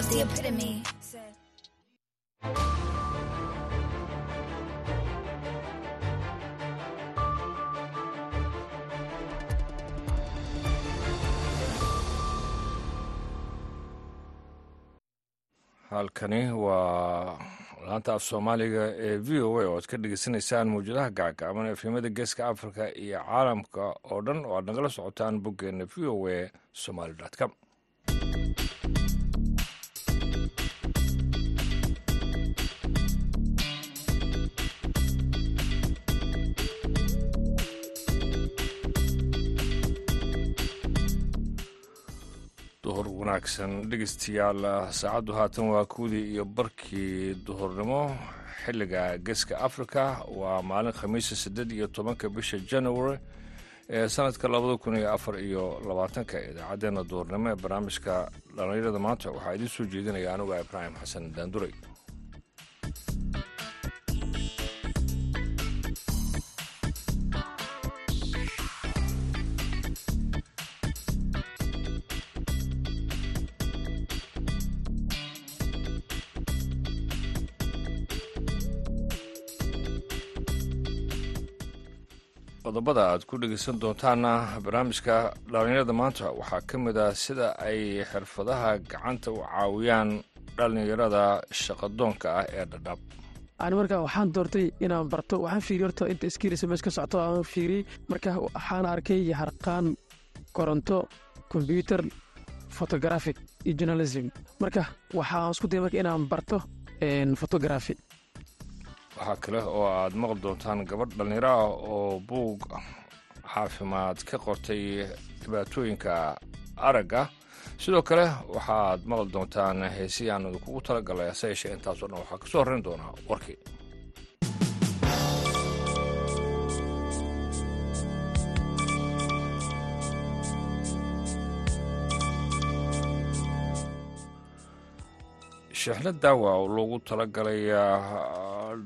love's the epitome. Halkani waa laanta af soomaaliga ee v o a oo aad ka dhegeysanaysaan mawjadaha gacgaaban efemada geeska africa iyo caalamka oo dhan oo aad nagala socotaan boggeena v o a somaly com wanaagsan dhegeystayaal saacaddu haatan waa kuwdii iyo barkii duhurnimo. Xilliga geeska africa waa maalin khamiisa siddeed iyo tobanka bisha january ee sanadka labada kun iyo afar iyo labaatanka. Idaacaddeenna duhurnimo ee barnaamijka dhallinyarada maanta waxaa idiin soo jeedinaya anuga ibraahim xasan daanduray qodobada aad ku dhegeysan doontaana barnaamijka dhallinyarada maanta waxaa ka mid ah sida ay xirfadaha gacanta u caawiyaan dhallinyarada shaqadoonka ah ee dhadhab. Ani marka waxaan doortay inaan barto waxaan fiiriy horta inta skiilisa mees ka socto aan fiiriyey marka waxaan arkay harqaan koronto kombyuter photographic iyo journalism. Marka waxaan isku daya marka inaan barto photography waxaa kale oo aad maqli doontaan gabadh dhallinyaro ah oo buug caafimaad ka qortay dhibaatooyinka aragga. Sidoo kale waxaad maqli doontaan heesihii aan idinkugu talagalay hase yeeshee intaasoo dhan. Waxaa ka soo horrayn doonaa warkii sheexna daawa oo loogu talagalay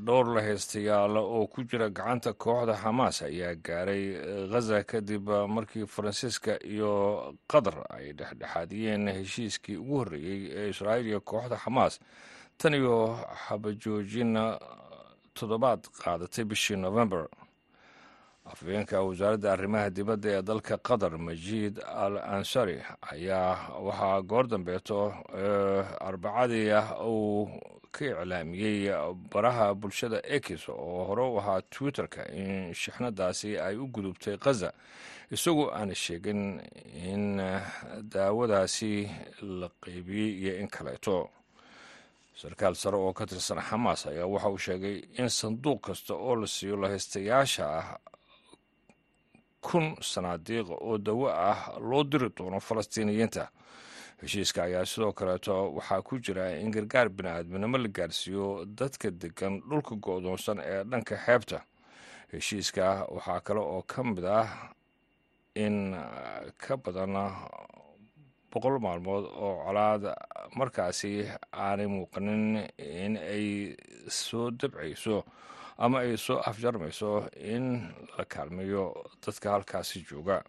dhowr la haystayaal oo ku jira gacanta kooxda xamaas ayaa gaaray khaza kadib markii faransiiska iyo qatar ay dhexdhexaadiyeen heshiiskii ugu horreeyey ee israa'iil iyo kooxda xamaas tan iyo xabajoojin toddobaad qaadatay bishii november afhayeenka wasaaradda arrimaha dibadda ee dalka qatar majiid al ansari ayaa waxaa goor dambeeto arbacadii ah uu ka iclaamiyey baraha bulshada ekis oo hore u ahaa twitter-ka in shixnadaasi ay u gudubtay khaza isagoo aan sheegin in daawadaasi la qeybiyey iyo in kaleeto. Sarkaal sare oo ka tirsan xamaas ayaa waxa uu sheegay in sanduuq kasta oo la siiyo lahaystayaasha ah kun sanaadiiq oo dawo ah loo diri doono falastiiniyiinta. Heshiiska ayaa sidoo kaleeto waxaa ku jira in gargaar bini-aadminimo la gaarsiiyo dadka degan dhulka go-doonsan ee dhanka xeebta. Heshiiska waxaa kale oo ka mid ah in ka badan boqol maalmood oo colaad markaasi aanay muuqanin in ay soo dabcayso ama ay soo afjarmayso in la kaalmeeyo dadka halkaasi jooga.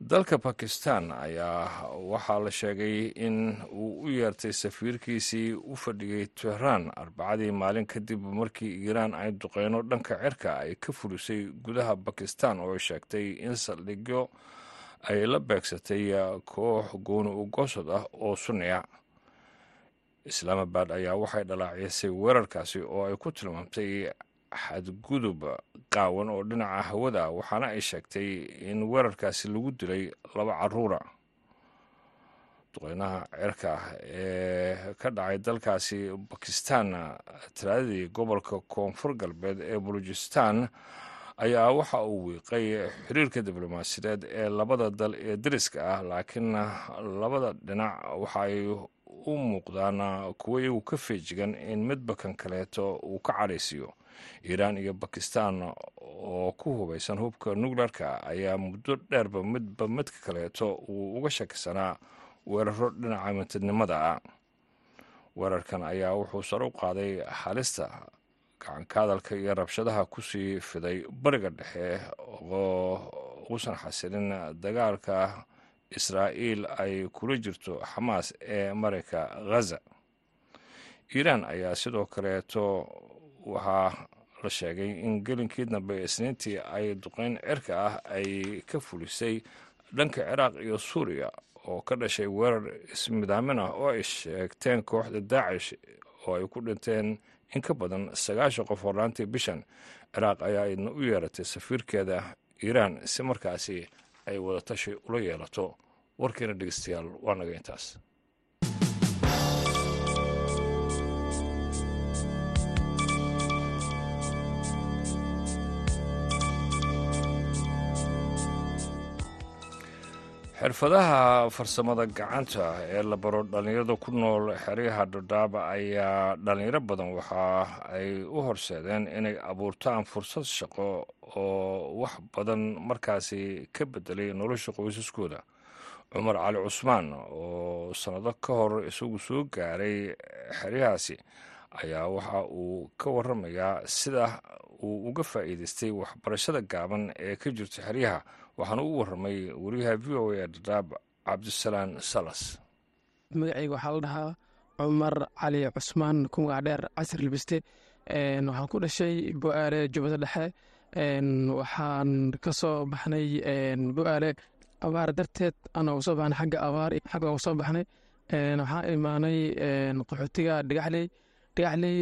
Dalka bakistan ayaa waxaa la sheegay in uu u yeertay safiirkiisii u fadhiyey tehraan arbacadii maalin kadib markii iiraan ay duqeyno dhanka cirka ay ka furisay gudaha bakistan oo ay sheegtay in saldhigyo ay la beegsatay koox gooni u ah oo sunniya islaamabad ayaa waxay dhalaacisay weerarkaasi oo ay ku tilmaamtay xadgudub qaawan oo dhinaca hawada ah waxaana ay sheegtay in weerarkaasi lagu dilay laba caruura duqeynaha cirka ee ka dhacay dalkaasi bakistan talaadadii gobolka koonfur galbeed ee bulujistan ayaa waxa uu wiiqay xiriirka diblomaasiyadeed ee labada dal ee dariska ah laakiin labada dhinac waxaay u muuqdaan kuwo iyagu ka feejigan in midba kan kaleeto uu ka cadhaysiiyo. Iiraan iyo bakistan oo ku hubaysan hubka nukleerka ayaa muddo dheerba midba midka kaleeto uu uga shakisanaa weeraro dhinaca mintidnimada ah. Weerarkan ayaa wuxuu sare u qaaday halista gacanka hadalka iyo rabshadaha ku sii fiday bariga dhexe oo uusan xasilin dagaalka israa'iil ay kula jirto xamaas ee marayka ghaza. Iiraan ayaa sidoo kaleeto waxaa la sheegay in gelinkii dambe isniintii ay duqeyn cirka ah ay ka fulisay dhanka ciraaq iyo suuriya oo ka dhashay weerar ismidaamin ah oo ay sheegteen kooxda daacish oo ay ku dhinteen in ka badan sagaashan qof horlaantii bishan ciraaq ayaa idna u yeeratay safiirkeeda iiraan si markaasi ay wadatashi ula yeelato warkiina dhegeystayaal waa naga intaas xirfadaha farsamada gacanta ee la baro dhallinyarada ku nool xeryaha dhadhaaba ayaa dhallinyaro badan waxa ay u horseedeen inay abuurtaan fursad shaqo oo wax badan markaasi ka bedelay nolosha qoysaskooda. Cumar cali cusmaan oo sannado ka hor isagu soo gaaray xeryahaasi ayaa waxa uu ka waramayaa sida uu uga faa'iidaystay waxbarashada gaaban ee ka jirta xeryaha waxaana u warramay wariyaha v o a dhadhaab cabdisalaan salas. Magacayga waxaa la dhahaa cumar cali cusmaan ku magac dheer casir libiste waxaan ku dhashay bo-aale jubbada dhexe. Waxaan ka soo baxnay bo-aale abaar darteed ana uga soo baxnay xagga abaar xagga uga soo baxnay. Waxaan imaanay qaxootiga dhagaxley. Dhagaxley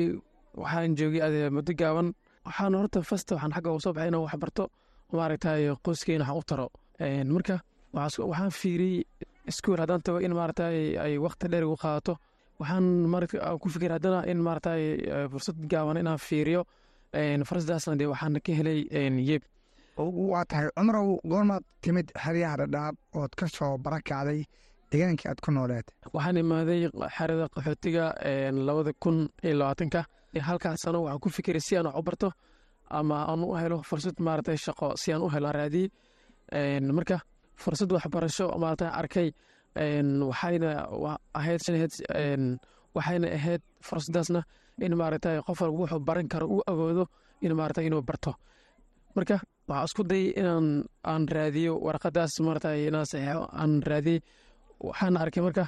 waxaan joogay adee muddo gaaban. Waxaan horta fasta waxaan xagga uga soo baxay inaan wax barto maaragtay qoyskeena waxaan u taro. Marka waxaan fiiriyey iskuol haddaan tago in maaragtay ay waqti dheer igu qaadato. Waxaan maaragta ku fikir haddana in maaragtay fursad gaaban inaan fiiriyo. Fursadaasna dee waxaan ka helay yeeb. Waa tahay cumarow goormaad timid xeryaha dhadhaab ood ka soo barakacday deegaankii aad ku nooleed. Waxaan imaaday xerada qaxootiga labada kun iyo labaatanka. Halkaas sano waxaan ku fikiray si aan wax u barto ama aan u helo fursad maaragtay shaqo si aan u helo raadiyey marka fursad waxbarasho maaragtay arkay waxayna ahayd waxayna ahayd fursadaasna in maaragtay qof walba wuxuu baran karo uu awoodo in maaragtay inuu barto. Marka waxaa isku dayay inaan aan raadiyo warqadaas maaragtay inaan saxiixo aan raadiyey waxaan arkay marka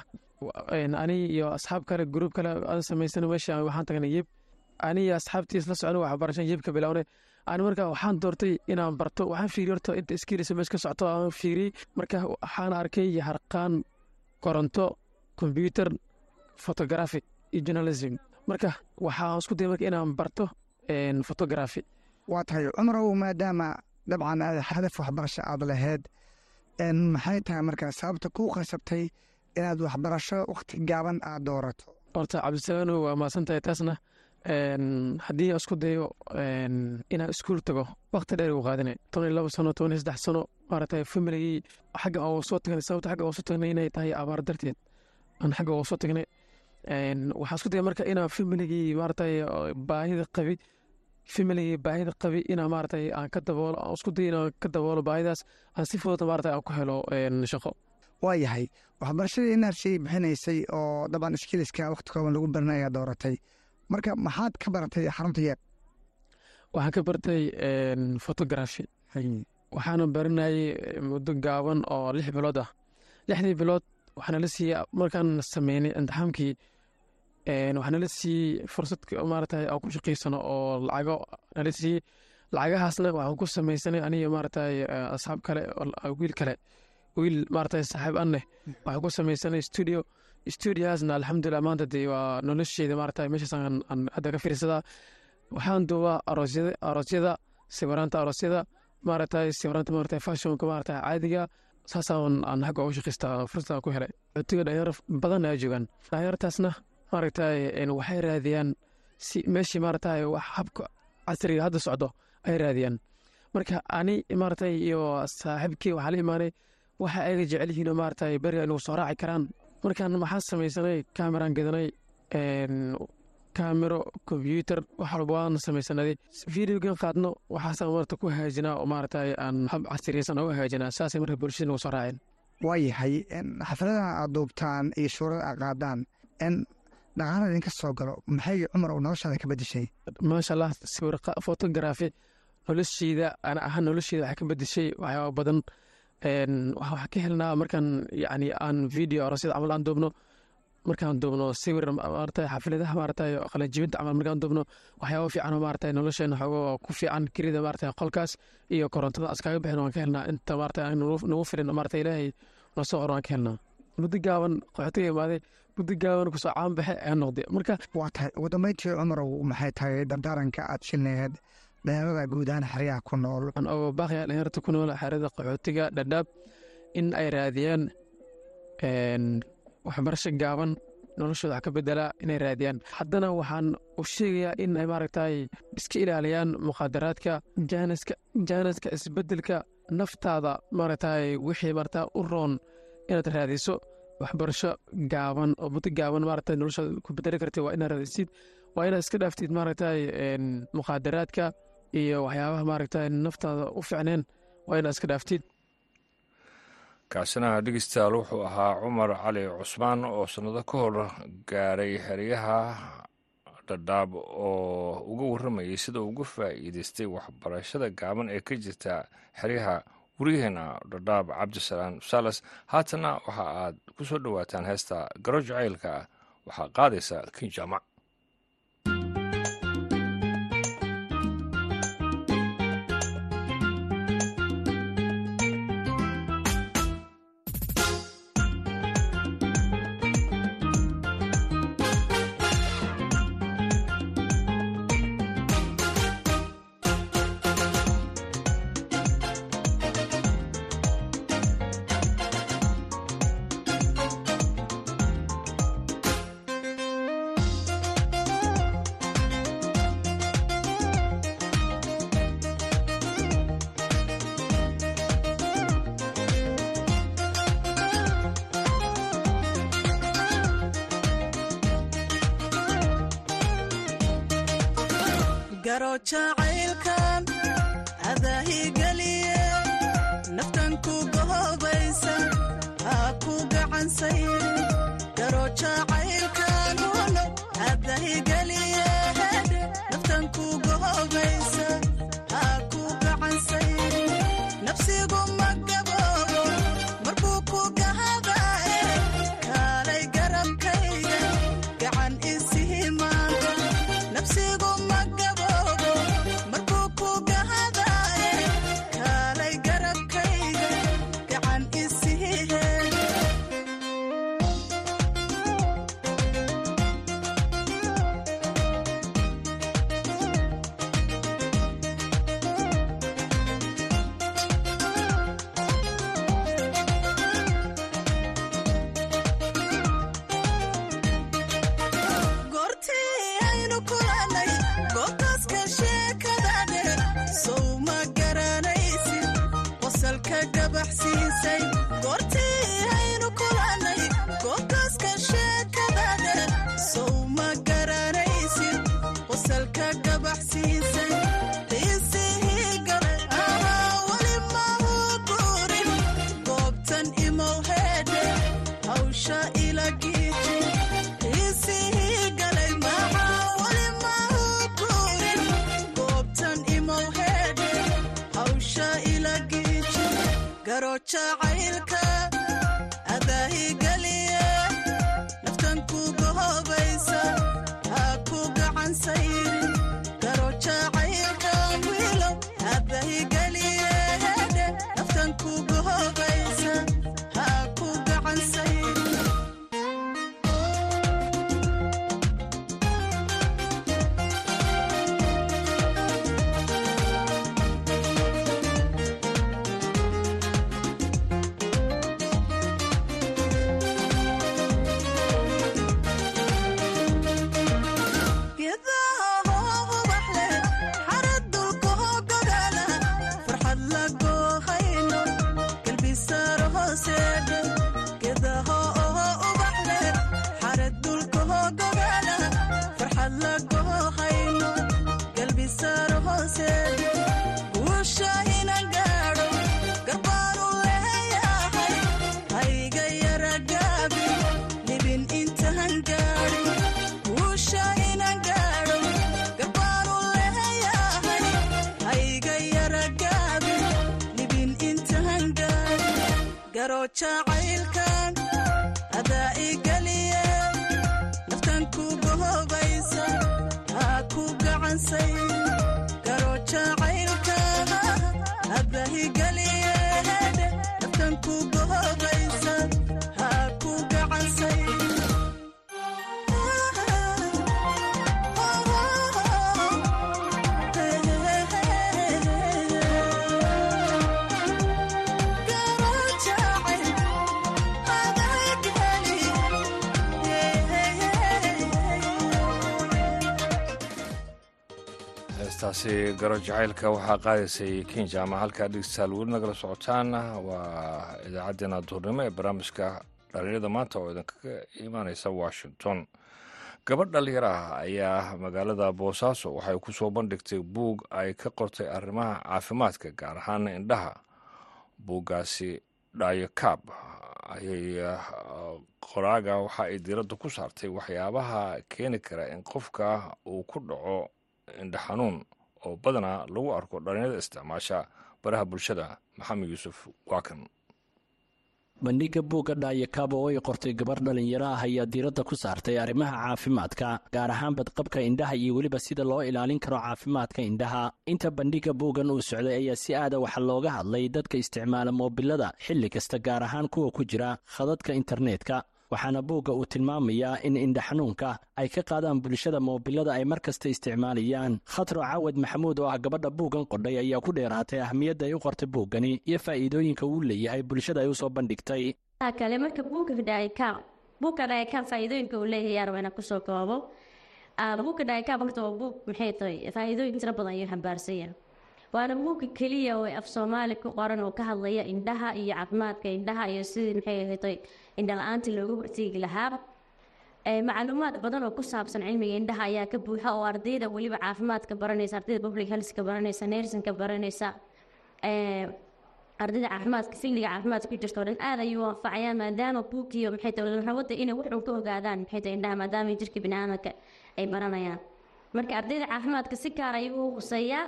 ani iyo asxaab kale gruub kale aan samaysan meesha waxaan tagnay yeb ani iyo asxaabtiis la socon waxbarashan yebka bilownay ani marka waxaan doortay inaan barto waxaan fiiriy horta inta skills meesha ka socoto aan fiiriyey marka waxaan arkay harqaan koronto combyuter photography iyo journalism. Marka waxaan isku dayay marka inaan barto photography. Waa tahay cumarow maadaama dabcan aad hadaf waxbarasho aad laheyd maxay tahay marka sababta kuu qasabtay inaad waxbarasho wakhti gaaban aad doorato? Horta cabdisalaano waa maasantahay taasna haddii aan isku dayo inaan iskuul tago wakti dheer igu qaadinay toban iyo labo sano toban iyo saddex sano maaragtay familigii xagga aan soo tagnay sababta xagga aan soo tagnay inay tahay abaar darteed. Aan xagga uga soo tagnay waxaan isku daya marka inaan familigii maaragtay baahida qabi familigii baahida qabi inaan maaragtay aan ka daboolo aan isku dayo inaan ka daboolo baahidaas aan si fudud maaragtay aan ku helo shaqo. Waa yahay. Waxbarashadii inarshay bixinaysay oo daban skiliska wakhti kooban lagu baranay ayaa dooratay marka maxaad ka baratay xarunta yeeb waxaan ka bartay photography. Waxaana baranayay muddo gaaban oo lix bilood ah. Lixdii bilood waxaana la siiyey markaan sameynay imtixaamkii waxaana la siiyey fursad maaragtay aan ku shaqaysano oo lacago nala siiyey lacagahaasna waxaan ku samaysanay aniga maaragtay asxaab kale wiil kale wiil maaragtay saaxiib anneh waxaan ku samaysanay studio studiohaasna alxamdulilah maanta dee waa nolosheeda maaragtay meeshaas aan hadda ka fiirsadaa waxaan duubaa aroosyada sawiraanta aroosyada maaragtay sawiraanta maaragtay fashionka maaragtay caadiga saasaan aan xagga uga shaqaystaa fursada ku helay. Cutiga dhalinyaro badan ayaa joogaan. Dhalinyartaasna maaragtay waxay raadiyaan si meeshii maaragtay wax habka casriga hadda socdo ay raadiyaan. Marka ani maaragtay iyo saaxiibkii waxaa la imaanay waxa ayaga jecel yihiin oo maaragtay beriga inuu soo raaci karaan markaan maxaa samaysanay? Kameraan gadanay kamero kombyuter wax walba waan samaysanay. Videogan qaadno waxaasaan marta ku hagaajinaa oo maaragtay aan hab casriyaysan uga hagaajinaa saasay marka bulshada nagu soo raaceen. Waa yahay xafladaha aad duubtaan iyo suurada aad qaadaan dhaqaala idinka soo galo maxay cumar uu noloshaada ka bedeshay maasha allah sawir photography nolosheeda ana ahaan nolosheeda waxay ka bedeshay waxyaaba badan waxaa ka helnaa markaan yani aan video aroosyada camal aan duubno markaan duubno sawir maarata xafladaha maarata qalanjibinta camal markaan duubno waxyaaba fiican maarata nolosheena xoogo ku fiican kirida maarata qolkaas iyo korontada askaga bixin waan ka helnaa. Inta maarata nagu firin maarata ilaahay noo soo qor waan ka helnaa. Muddo gaaban qaxootiga imaaday muddo gaaban ku soo caan baxe ayaa noqday. Marka waa tahay dambeyntii cumarow maxay tahay dardaaranka aad shineed dhalinyarada guud ahaan xeryaha ku nool. Oga baaqaya dhalinyarta ku nool xerada qaxootiga dhadhaab in ay raadiyaan waxbarasho gaaban noloshooda wax ka bedelaa inay raadiyaan. Haddana waxaan u sheegayaa in ay maaragtay iska ilaaliyaan muqaadaraadka jaaniska jaaniska isbeddelka naftaada maaragtay wixii maarata u roon inaad raadiso waxbarasho gaaban oo muddo gaaban maaragtay noloshaada ku bedeli kartid waa inaad raadisid waa inaad iska dhaaftid maaragtay muqaadaraadka iyo waxyaabaha maaragtay naftaada u ficneen waa inaad iska dhaaftid kaasina dhegeystayaal wuxuu ahaa cumar cali cusmaan oo sannado ka hor gaaray xeryaha dhadhaab oo uga warramayay sida uga faa'iidaystay waxbarashada gaaban ee ka jirta xeryaha waryaheena dhadhaab cabdisalaan salas. Haatana waxa aad ku soo dhowaataan heesta garo jacaylka waxaa qaadaysa kin jaamac gacansay heestaasi garo jacaylka waxaa qaadaysay kinja ama halkaa dhegeystayaal weli nagala socotaan waa idaacaddeenna duhurnimo ee barnaamijka dhalinyarada maanta oo idinkaga imaaneysa washington. Gabadh dhalinyaro ah ayaa magaalada boosaaso waxay ku soo bandhigtay buug ay ka qortay arrimaha caafimaadka gaar ahaan indhaha. Buuggaasi dhaayo kaab ayay qoraaga waxa ay diiradda ku saartay waxyaabaha keeni kara in qofka uu ku dhaco indha xanuun oo badanaa lagu arko dhalinyarada isticmaasha baraha bulshada maxamed yuusuf waakan bandhigga buugga dhaayakaab oo ay qortay gabar dhallinyaro ah ayaa diiradda ku saartay arrimaha caafimaadka gaar ahaan badqabka indhaha iyo weliba sida loo ilaalin karo caafimaadka indhaha. Inta bandhigga buuggan uu socday ayaa si aada waxa looga hadlay dadka isticmaala moobilada xilli kasta gaar ahaan kuwa ku jira khadadka internetka waxaana buugga uu tilmaamayaa in indha xanuunka ay ka qaadaan bulshada moobilada ay mar kasta isticmaalayaan. Khatro cawad maxamuud oo ah gabadha buuggan qodhay ayaa ku dheeraatay ahmiyadda ay u qortay buuggani iyo faa'iidooyinka uu leeyahay bulshada ay u soo bandhigtay. Kale marka buugga waa buug maxay tahay? Faa'iidooyin tiro badan ayuu xambaarsanyahay waana buugga keliya oo af soomaali ku qoran oo ka hadlaya indhaha iyo caafimaadka indhaha iyo sidii maxay ahatay indhala-aantii looga horteegi lahaa. Macluumaad badan oo ku saabsan cilmiga indhaha ayaa ka buuxa oo ardayda weliba caafimaadka baranaysa ardayda public healthka baranaysa nersinka baranaysa. Ardayda caafimaadka filliga caafimaadka ku jirta oo dhan aad ayuu anfacayaa maadaama buugkiiyo maxay tahay rabada inay wuxuu ka ogaadaan maxay tahay indhaha maadaama jirka biniaadamka ay baranayaan. Marka ardayda caafimaadka si gaar ayuu u huseeyaa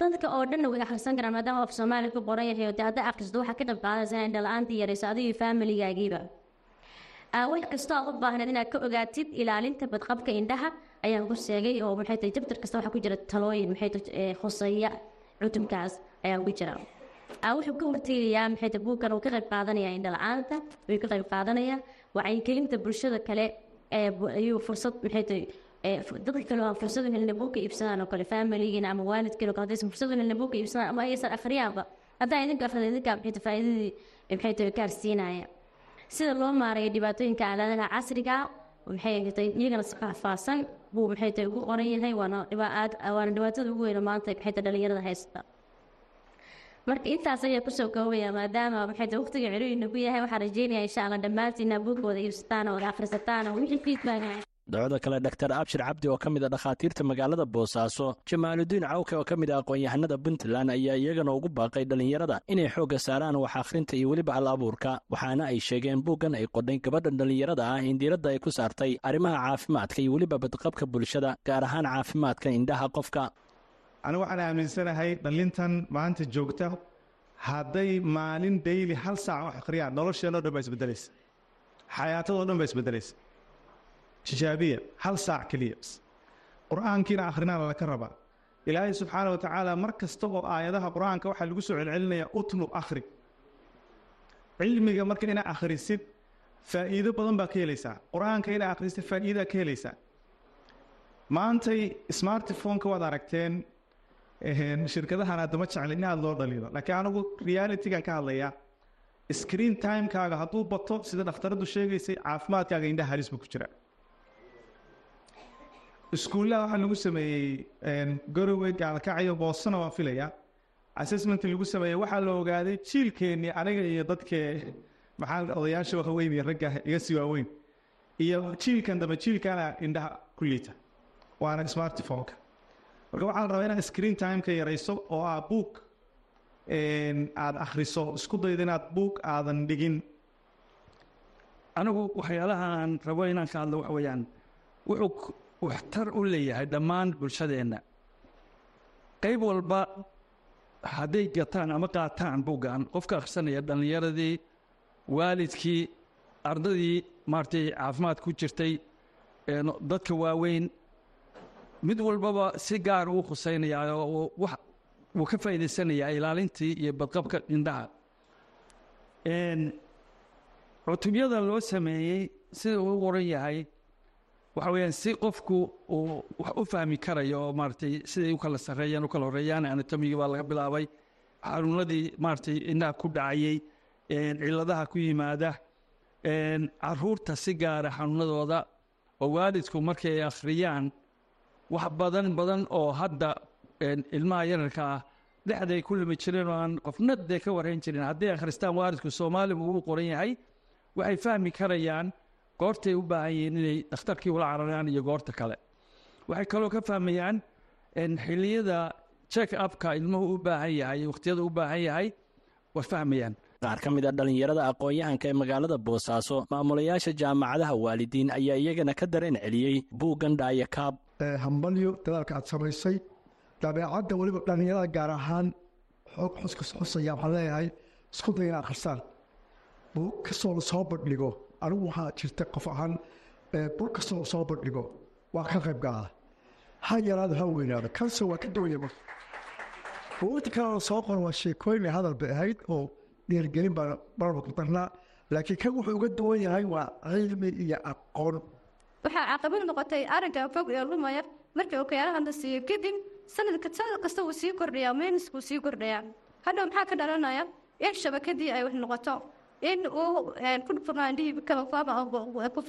dadka oo dhanna way akhrisan karaan maadaama af soomaaliya ku qoran yahay oo akhristo waxaa ka qayb qaadaysa inay indhala-aantii yarayso adiga faamiligaagiiba wax kastoo aad u baahneed inaad ka ogaatid ilaalinta badqabka indhaha ayaan ku sheegay oo maxay tahay jabtar kasta waxaa ku jira talooyin maxay tahay khuseeya cutubkaas ayaa ku jira wuxuu ka hortegayaa maxay tahay buugkan uu ka qayb qaadanaya indhala-aanta wuu ka qayb qaadanaya wacyigelinta bulshada kale ayuu fursad maxay tahay dadka kale fursad u helin buugka iibsadaan oo kale faamiligiina ama waalidkiina kale haddaysan fursad u helin buugka iibsadaan ama aysan akhriyaanba haddaa idinka akhrida idinka maxay tahay faa'iidadii maxay tahay gaarsiinaya sida loo maareeyo dhibaatooyinka aaladaha casriga maxay tahay iyagana si faahfaahsan buu maxay tahay ugu qoran yahay waana dhibaad waana dhibaatada ugu weyn maanta maxay tahay dhalinyarada haysta marka intaas ayaa ku soo koobaya maadaama maxay tahay waqtiga celiina ku yahay waxaan rajeynaya insha allah dhammaantiina buugkooda iibsataan oo akhrisataan oo kale dhaktar abshir cabdi oo ka mid a dhakhaatiirta magaalada boosaaso jamaaludiin cawke oo ka mid ah aqoon-yahanada puntland ayaa iyagana ugu baaqay dhallinyarada inay xoogga saaraan wax akhrinta iyo weliba hal abuurka waxaana ay sheegeen buuggan ay qodhay gabadha dhallinyarada ah in diiradda ay ku saartay arrimaha caafimaadka iyo weliba badqabka bulshada gaar ahaan caafimaadka indhaha qofka anigu waxaan aaminsanahay dhallintan maanta joogta hadday maalin dayli hal saac wax akhriyaan nolosheenoo dhan baa isbedelaysa xayaatadoo dhan baa isbedelaysa tijaabiya hal saac keliya. Qur'aankiina akhrinaana laka rabaa. Ilaahay subxaana wa tacaala mar kasta oo aayadaha qur'aanka waxaa lagu soo celcelinayaa utlu akhri. Cilmiga marka inaa akhrisid faa'iido badan baa ka helaysaa. Qur'aanka inaa akhrisid faa'iidaa ka helaysaa. Maantay smartphone-ka waad aragteen shirkadahan addama jecla in aada loo dhaliilo laakiin anigu realitygan ka hadlayaa screen timekaaga hadduu bato sida dhakhtaradu sheegaysay caafimaadkaaga indhaha halis buu ku jira iskuullaha waxaa lagu sameeyey garowe gaalkacyo boosana waan filayaa. Assessment lagu sameeyey waxaa la ogaaday jiilkeennii aniga iyo dadkee maxaa odayaasha waaweyn iyo ragga iga sii waaweyn iyo jiilkan dambe jiilkana indhaha ku liita waana smartphone-ka marka waxaa la rabaa inaad screen timeka yarayso oo aa buug aada akhriso. Isku dayda inaad buug aadan dhigin. Anigu waxyaalaha aan rabo inaan ka hadlo waxa weeyaan wuxuu waxtar u leeyahay dhammaan bulshadeenna qayb walba hadday gataan ama qaataan buuggan qofka akhrisanaya dhallinyaradii waalidkii ardadii maaragtay caafimaad ku jirtay dadka waaweyn mid walbaba si gaar uu khusaynayaa oo ka faa'iidaysanayaa ilaalintii iyo badqabka indhaha. Cutubyada loo sameeyey sida uu qoran yahay waxa weeyaan si qofku uu wax u fahmi karayo oo maaragtay siday u kala sarreeyaan u kala horreeyaan anatomigii baa laga bilaabay xanuunadii maaragtay indhaha ku dhacayey een, cilladaha ku yimaada carruurta si gaara xanuunadooda oo waalidku markay ay akhriyaan wax badan badan oo hadda ilmaha yararka ah dhexday ku limi jireen oo aan qofna dee ka warrayn jirin. Hadday akhristaan waalidku soomaali buu u qoran yahay waxay fahmi karayaan goortay u baahan yihiin inay dhakhtarkii ula cararaan iyo goorta kale. Waxay kaloo ka fahmayaan in xilliyada check upka ilmuhu u baahan yahay wakhtiyada u baahan yahay way fahmayaan qaar ka mid a dhallinyarada aqoon-yahanka ee magaalada boosaaso maamulayaasha jaamacadaha waalidiin ayaa iyagana ka dareen celiyey buuggan dhaayakaab ee hambalyo dadaalka aad samaysay dabeecadda weliba dhallinyarada gaar ahaan xoog xuska xusaya waxaan leeyahay isku day in akhrisaan buug kastoo la soo bandhigo anigu waxaa jirta qof ahaan buug kastoo la soo bandhigo waa ka qayb galaa ha yaraado ha weynaado kanse waa ka duwaya marka buugta kale la soo qoran waa sheekooyin hadal ahayd oo dhiirgelin baa marba ku darnaa. Laakiin kan wuxuu uga duwan yahay waa cilmi iyo aqoon. Waxaa caqabad noqotay arrinka fog ee lumaya. Markii okayaalahan la siiyo kadib sanadka sanad kasta wuu sii kordhayaa meyniskuu sii kordhayaa hadhow maxaa ka dhalanaya? In shabakadii ay wax noqoto. In uu ku furnaandhihii kabafaaba ku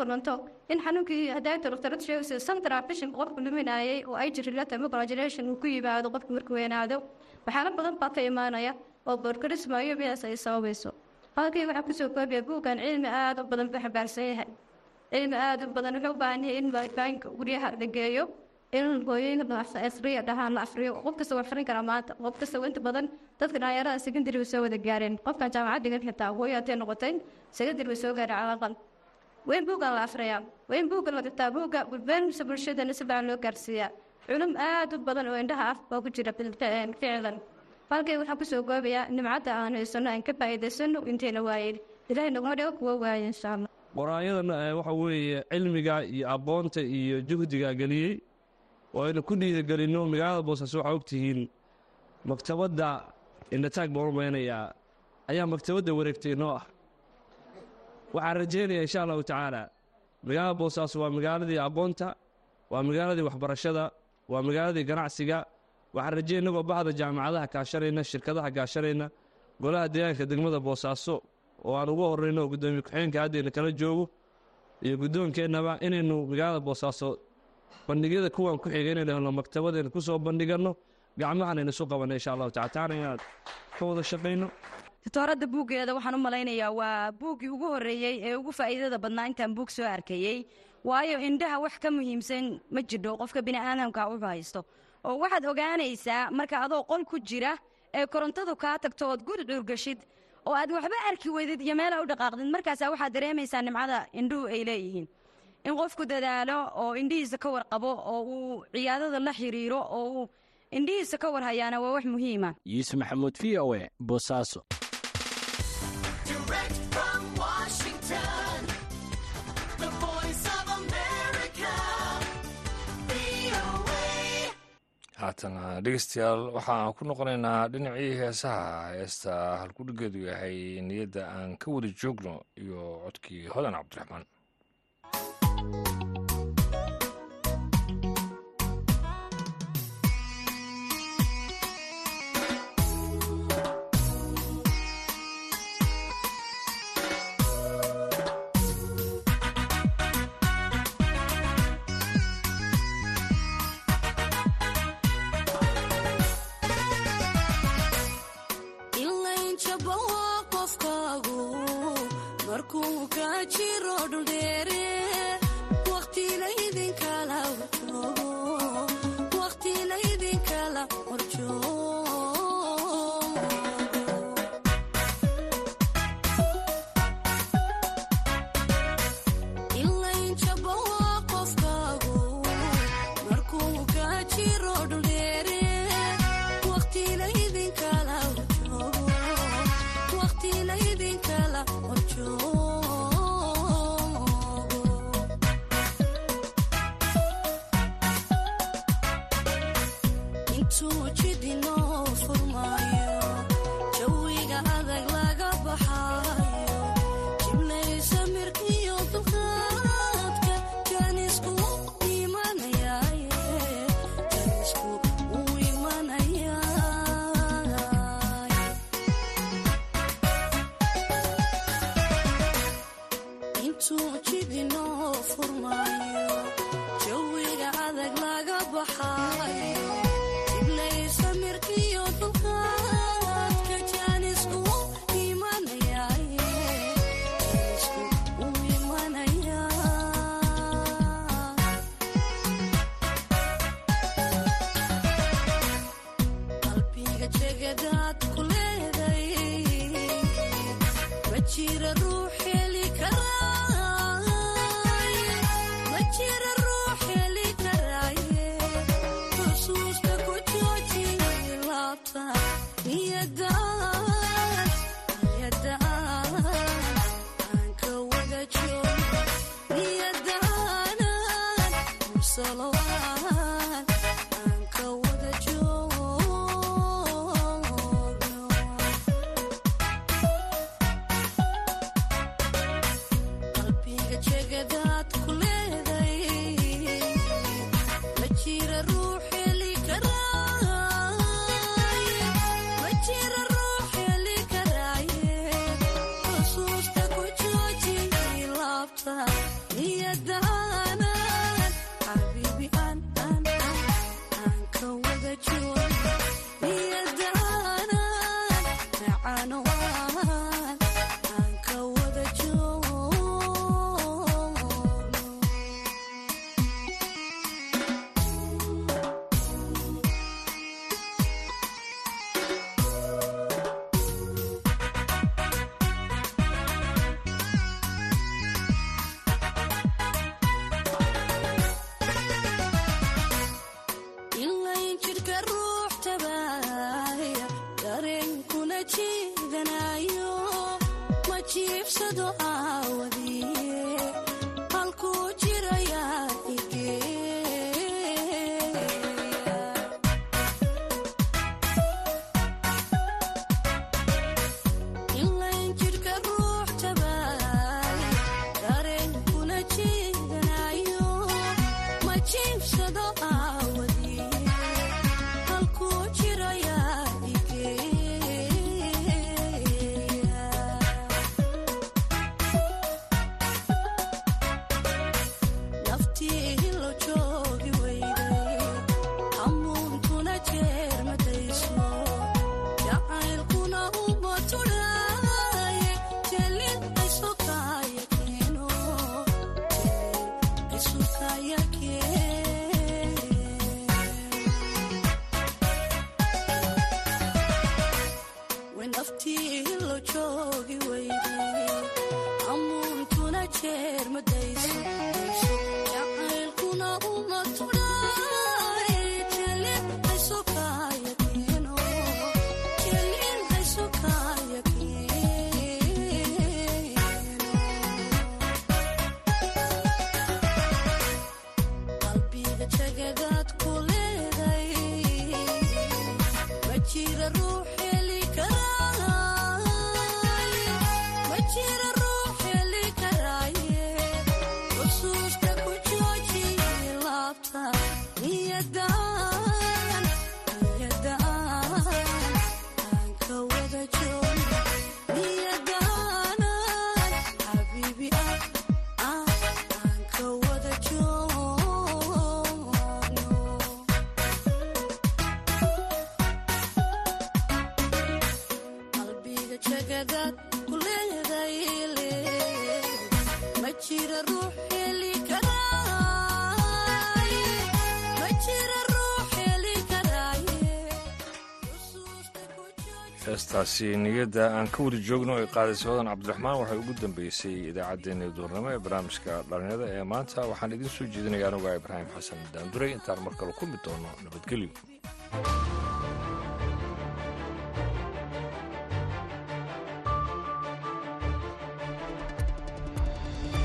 in xanuunkii hadaayta doctorad sheegaysa vision qofku luminayay oo ay jirilata microgeneration uu ku yimaado qofku markuu weynaado. Waxyaalo badan baa ka imaanaya oo boorkarisma iyo ay sababayso halkii waxaa ku soo koobaya buuggan cilmi aada u badan buu xambaarsan yahay. Cilmi aada u badan wuxuu u yahay in baanka guryaha la in hooyooyinka dhahaan la afriyo. Qof kasta waa frin karaa maanta. Qof kasta inta badan dadka dhalinyarada secondary way soo wada gaareen. Qofkan jaamacad dhigan xitaa hooyo haddee noqotay secondary way soo gaareen calaqal weyn buuggan la afriyaa. Weyn buuggan la dhigtaa buugga gudbeensa bulshadana si fiican loo gaarsiiyaa. Culum aada u badan oo indhaha ah baa ku jira ficlan halkay waxaa ku soo goobayaa nimcadda aan haysano aan ka faa'iidaysano intayna waayen ilaahay naguma dhigo kuwa waaye insha allah. Qoraayadan waxa weeye cilmiga iyo aqoonta iyo juhdiga geliyey oo aynu ku dhiirigelinno magaalada boosaaso waxaa ogtihiin maktabadda indhataag baan u maynayaa ayaa maktabadda wareegtay noo ah. Waxaan rajaynayaa insha allahu tacaala magaalada boosaaso waa magaaladii aqoonta waa magaaladii waxbarashada waa magaaladii ganacsiga waxaan rajaya innagoo bahda jaamacadaha kaashanayna shirkadaha kaashanayna golaha deegaanka degmada boosaaso oo aan ugu horrayno oo guddoomiye ku-xigeenka haddayna kala joogo iyo guddoonkeennaba inaynu magaalada boosaaso bandhigyada kuwan ku xiga inaynu helno maktabadaynu ku soo bandhiganno gacmahanaynu isu qabanno insha allahu tacala taana inaan ka wada shaqayno. Titooradda buuggeeda waxaan u malaynayaa waa buuggii ugu horreeyey ee ugu faa'iidada badnaa intaan buug soo arkayey waayo indhaha wax ka muhiimsan ma jidho qofka bini'aadamka u haysto oo waxaad ogaanaysaa marka adoo qol ku jira ee korontadu kaa tagto ood guri dhurgashid oo aad waxba arki weydid iyo meela u dhaqaaqdid markaasaa waxaad dareemaysaa nimcada indhuhu ay leeyihiin. In qofku dadaalo oo indhihiisa ka warqabo oo uu ciyaadada la xiriiro oo uu indhihiisa ka warhayaana waa wax muhiima. Yuusuf maxamuud v o e boosaaso haatana dhegeystayaal waxaan ku noqonaynaa dhinacii heesaha heesta halkudhigeedu yahay niyadda aan ka wada joogno iyo codkii hodan cabdiraxmaan الدار dhegeystayaashaasi niyadda aan ka wada joogno ay qaadaysa hodan cabdiraxmaan waxay ugu dambeysay idaacaddeenii duurnimo ee barnaamijka dhallinyada ee maanta. Waxaan idiin soo jeedinaya anuga ibraahim xasan daanduray intaan mar kale kulmi doono nabadgelyo.